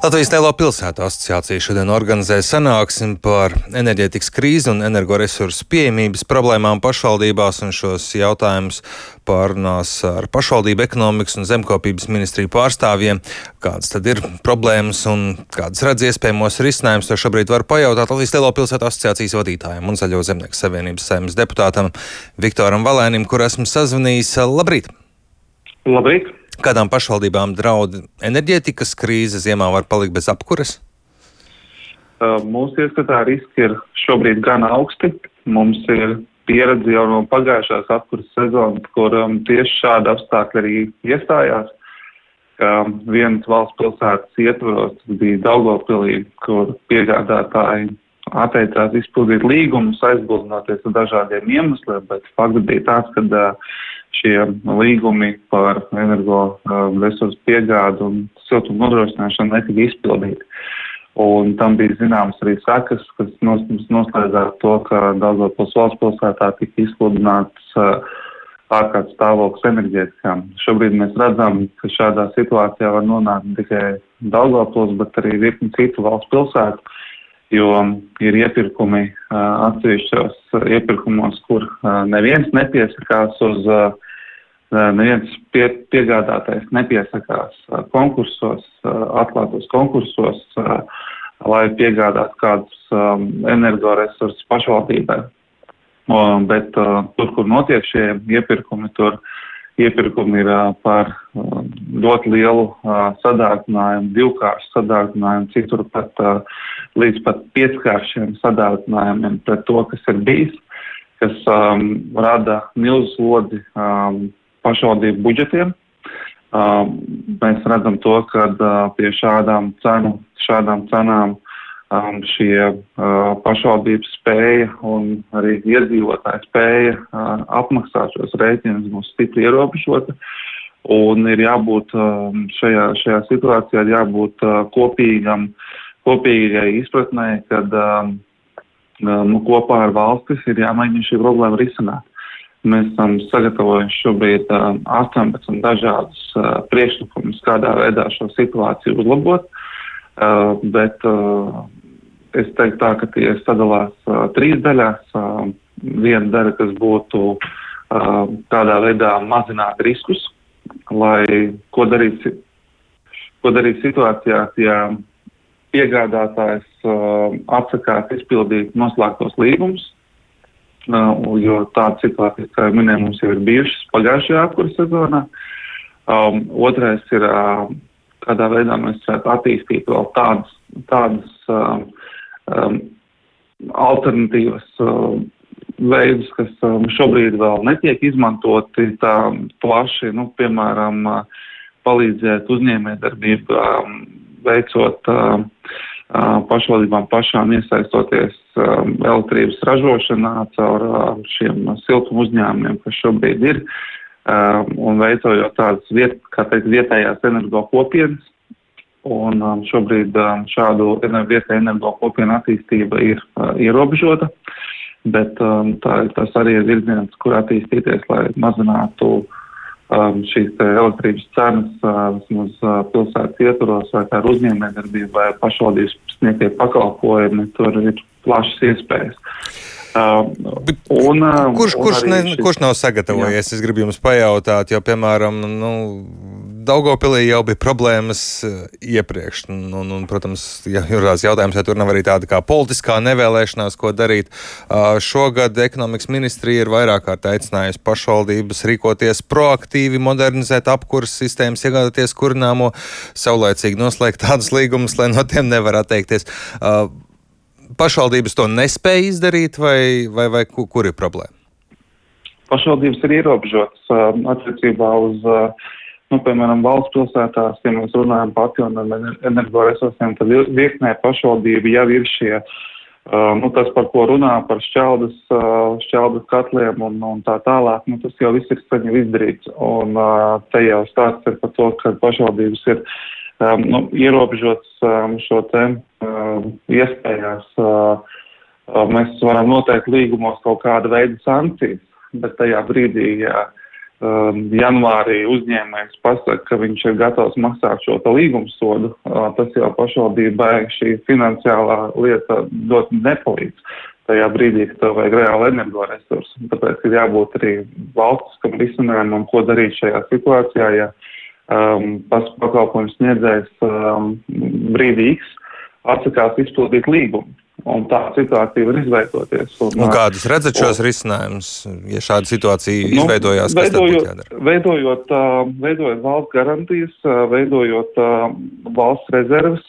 Latvijas Lielo pilsētu asociācija šodien organizē sanāksmi par enerģētikas krīzi un energoresursu pieejamības problēmām pašvaldībās, un šos jautājumus pārunās ar pašvaldību ekonomikas un zemkopības ministriju pārstāvjiem. Kādas tad ir problēmas un kādas redz iespējamos risinājumus, to šobrīd var pajautāt Latvijas Lielo pilsētu asociācijas vadītājiem un Zaļo zemnieku savienības saimnes deputātam Viktoram Valēnim, kur esmu sazvanījis. Labrīt! Labrīt! Kādām pašvaldībām draud enerģētikas krīze, ziemā var palikt bez apkuras? Mūsu ieskatā riski ir šobrīd gan augsti. Mums ir pieredze jau no pagājušās apkuras sezonas, kur um, tieši šādi apstākļi arī iestājās. Um, vienas valsts pilsētas ietvaros bija Daugavpilī, kur piegādātāji atteicās izpildīt līgumus, aizbildinoties ar dažādiem iemesliem, bet fakts bija tāds, ka uh, šie līgumi par energo uh, resursu piegādu un siltumu nodrošināšanu netika izpildīti. Un tam bija zināmas arī sekas, kas noslēdzās to, ka daudzos valsts pilsētā tika izsludināts uh, ārkārtas stāvoklis enerģētikām. Šobrīd mēs redzam, ka šādā situācijā var nonākt ne tikai Daugavpils, bet arī virkni citu valsts pilsētu jo ir iepirkumi atsevišķos iepirkumos, kur neviens nepiesakās uz, neviens pie, piegādātais nepiesakās konkursos, atklātos konkursos, lai piegādātu kādus energoresursus pašvaldībai. Bet tur, kur notiek šie iepirkumi, tur iepirkumi ir par ļoti lielu sadārdzinājumu, divkāršu sadārdzinājumu, citur pat līdz pat pieckāršiem sadārdzinājumiem pret to, kas ir bijis, kas um, rada milzu slodzi um, pašvaldību budžetiem. Um, mēs redzam to, ka uh, pie šādām cenu, šādām cenām um, šie uh, pašvaldības spēja un arī iedzīvotāji spēja uh, apmaksāt šos rēķinus būs stipri ierobežota. Un ir jābūt um, šajā, šajā situācijā, jābūt uh, kopīgam uh, kopīgai izpratnē, kad um, um, kopā ar valstis ir jāmēģina šī problēma risināt. Mēs esam sagatavojuši šobrīd um, 18 dažādus priekšlikumus, kādā veidā šo situāciju uzlabot, bet es teiktu tā, ka tie sadalās trīs daļās. Viena daļa, kas būtu tādā veidā mazināt riskus, lai ko darīt, ko darīt situācijās, ja piegādātājs atsakās izpildīt noslēgtos līgumus, jo tāda situācija, kā jau minēju, mums jau ir bijušas pagājušajā apkura sezonā. Um, otrais ir, uh, kādā veidā mēs varētu attīstīt vēl tādas, tādas um, um, alternatīvas um, veidus, kas um, šobrīd vēl netiek izmantoti tā plaši, nu, piemēram, uh, palīdzēt uzņēmējdarbībām veicot uh, uh, pašvaldībām pašām iesaistoties elektrības ražošanā caur šiem siltumu uzņēmumiem, kas šobrīd ir, un veicojot tādas viet, teikt, vietējās energo kopienas. Un šobrīd šādu vietēju energo kopienu attīstība ir ierobežota, bet tā, tas arī ir virziens, kur attīstīties, lai mazinātu uh, um, šīs elektrības cenas uh, vismaz uh, pilsētas ietvaros vai kā ar uzņēmējdarbību vai pašvaldības sniegtie pakalpojumi, tur ir plašas iespējas. Uh, un, uh, kurš, kurš, un ne, šis... kurš nav sagatavojies? Jā. Es gribu jums pajautāt, jo, piemēram, nu, Daugopilī jau bija problēmas eh, iepriekš. Un, un, protams, ja tās jautājums, vai tur nav arī tāda kā politiskā nevēlēšanās, ko darīt. Uh, šogad ekonomikas ministrija ir vairāk kārt aicinājusi pašvaldības rīkoties proaktīvi, modernizēt apkurses sistēmas, iegādāties kurināmo, saulēcīgi noslēgt tādus līgumus, lai no tiem nevar atteikties. Uh, pašvaldības to nespēja izdarīt, vai, vai, vai kur ir problēma? Pašvaldības ir ierobežotas uh, attiecībā uz uh, nu, piemēram, valsts pilsētās, ja mēs runājam par atjaunojumiem energoresursiem, tad virknē pašvaldība jau ir šie, uh, nu, tas, par ko runā, par šķeldas, uh, šķeldas katliem un, un tā tālāk, nu, tas jau viss ir jau izdarīts. Un uh, te jau stāsts ir par to, ka pašvaldības ir um, nu, ierobežotas um, šo te um, iespējās. Uh, uh, mēs varam noteikt līgumos kaut kāda veida sankcijas, bet tajā brīdī, ja janvārī uzņēmējs pasaka, ka viņš ir gatavs maksāt šo līgumu sodu, tas jau pašvaldībai šī finansiālā lieta ļoti nepalīdz tajā brīdī, kad tev vajag reāli energoresursu. Tāpēc ir jābūt arī valstiskam risinājumam, ko darīt šajā situācijā, ja um, pakalpojums sniedzējs um, brīdī X atsakās izpildīt līgumu. Un tā situācija var izveidoties. Un, un kādus redzat šos un, risinājumus, ja šāda situācija nu, izveidojās? Veidojot, veidojot, veidojot valsts garantijas, veidojot valsts rezerves,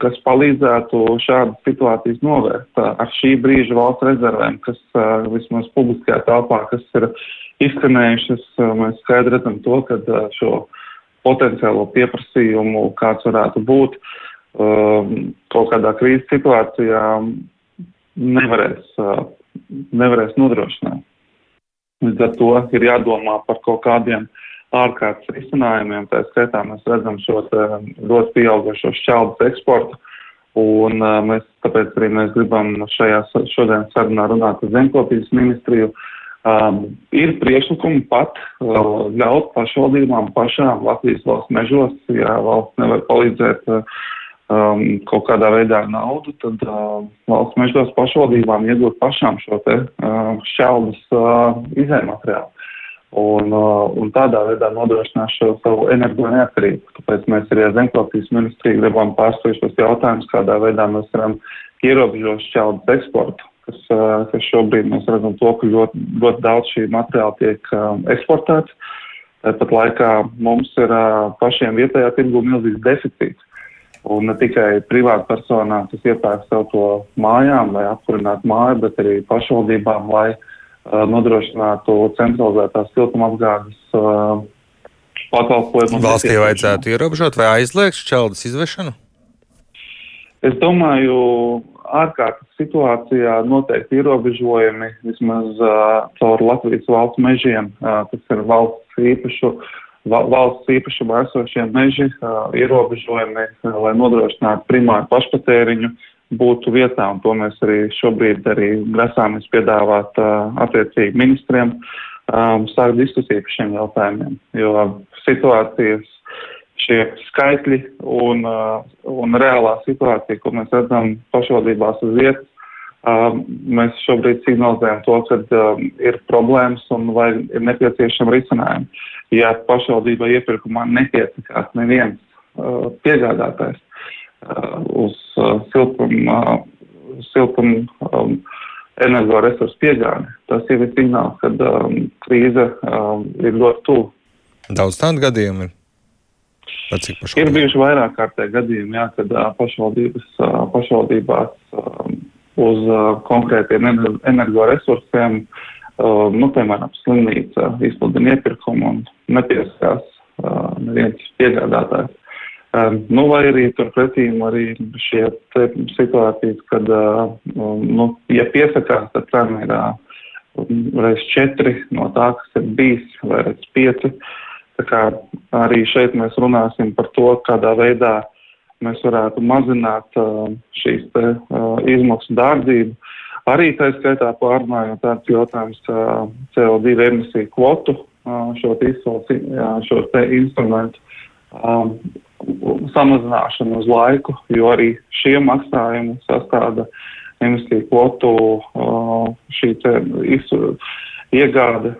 kas palīdzētu šādas situācijas novērst ar šī brīža valsts rezervēm, kas vismaz publiskajā telpā, kas ir izskanējušas, mēs skaidri redzam to, ka šo potenciālo pieprasījumu, kāds varētu būt, kaut kādā krīzes situācijā nevarēs, nevarēs nodrošināt. Līdz ar to ir jādomā par kaut kādiem ārkārtas risinājumiem. Tā skaitā mēs redzam šo ļoti pieaugušo šķeldas eksportu. Un mēs, tāpēc arī mēs gribam šajā šodien sarunā runāt ar zemkopības ministriju. Um, ir priekšlikumi pat uh, ļaut pašvaldībām pašām Latvijas valsts mežos, ja valsts nevar palīdzēt uh, um, kaut kādā veidā naudu, tad uh, valsts mežos pašvaldībām iegūt pašām šo te uh, šķeldas uh, izējumateriālu un, uh, un tādā veidā nodrošinās šo savu energo neatkarību. Tāpēc mēs arī ar Zemkopijas ministriju gribam pārstāvēt šos jautājumus, kādā veidā mēs varam ierobežot šķeldas eksportu, kas, uh, kas šobrīd mēs redzam to, ka ļoti, ļoti daudz šī materiāla tiek um, eksportēts. Tāpat laikā mums ir uh, pašiem vietējā tirgu milzīgs deficīts. Un ne tikai privāta personā, kas iepērk sev to mājām, lai apkurinātu māju, bet arī pašvaldībām, lai uh, Uh, nodrošinātu centralizētās siltumapgādes uh, pakalpojumu. Valstī vajadzētu ierobežot vai aizliegt šķeldas izvešanu? Es domāju, ārkārtas situācijā noteikti ierobežojumi vismaz uh, caur Latvijas valsts mežiem, uh, kas ir valsts īpašu, val, valsts īpašumā esošie meži, ierobežojumi, lai nodrošinātu primāru pašpatēriņu, būtu vietā, un to mēs arī šobrīd arī grasāmies piedāvāt attiecīgi ministriem, sākt diskusiju par šiem jautājumiem, jo situācijas šie skaitļi un, un reālā situācija, ko mēs redzam pašvaldībās uz vietas, mēs šobrīd signalizējam to, ka uh, ir problēmas un vai ir nepieciešama risinājuma. Ja pašvaldība iepirkumā netiecikās neviens uh, piegādātājs, Uh, uz uh, siltuma, siltuma um, energoresursu piegādi. Tas ir signāls, ka um, krīze um, ir ļoti tuvu. Daudz tādu gadījumu ir. Ir bijuši vairāk kārtīgi gadījumi, jā, kad uh, pašvaldības, uh, pašvaldībās uz uh, konkrētiem energoresursiem, uh, nu, piemēram, slimnīca izpludina iepirkumu un nepieskās uh, neviens piegādātājs. Um, nu, vai arī turpretī arī šie situācijas, kad, uh, nu, ja piesakās, tad cena ir uh, reiz četri no tā, kas ir bijis, vai reiz pieci. Tā kā arī šeit mēs runāsim par to, kādā veidā mēs varētu mazināt šīs te izmaksu dārdzību. Arī tā skaitā pārmājot tāds jautājums kā CO2 emisiju kvotu, šo, izsolci, šo instrumentu. Um, samazināšanu uz laiku, jo arī šie maksājumi sastāda emisiju kvotu šī iegāde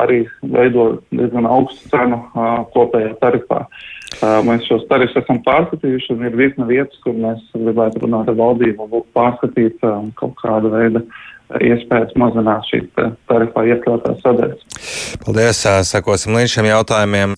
arī veido diezgan augstu cenu kopējā tarifā. Mēs šos tarifus esam pārskatījuši un ir virkne vietas, kur mēs gribētu runāt ar valdību, pārskatīt kaut kāda veida iespējas mazināt šīs tarifā iekļautās sadaļas. Paldies, sekosim līdz šiem jautājumiem.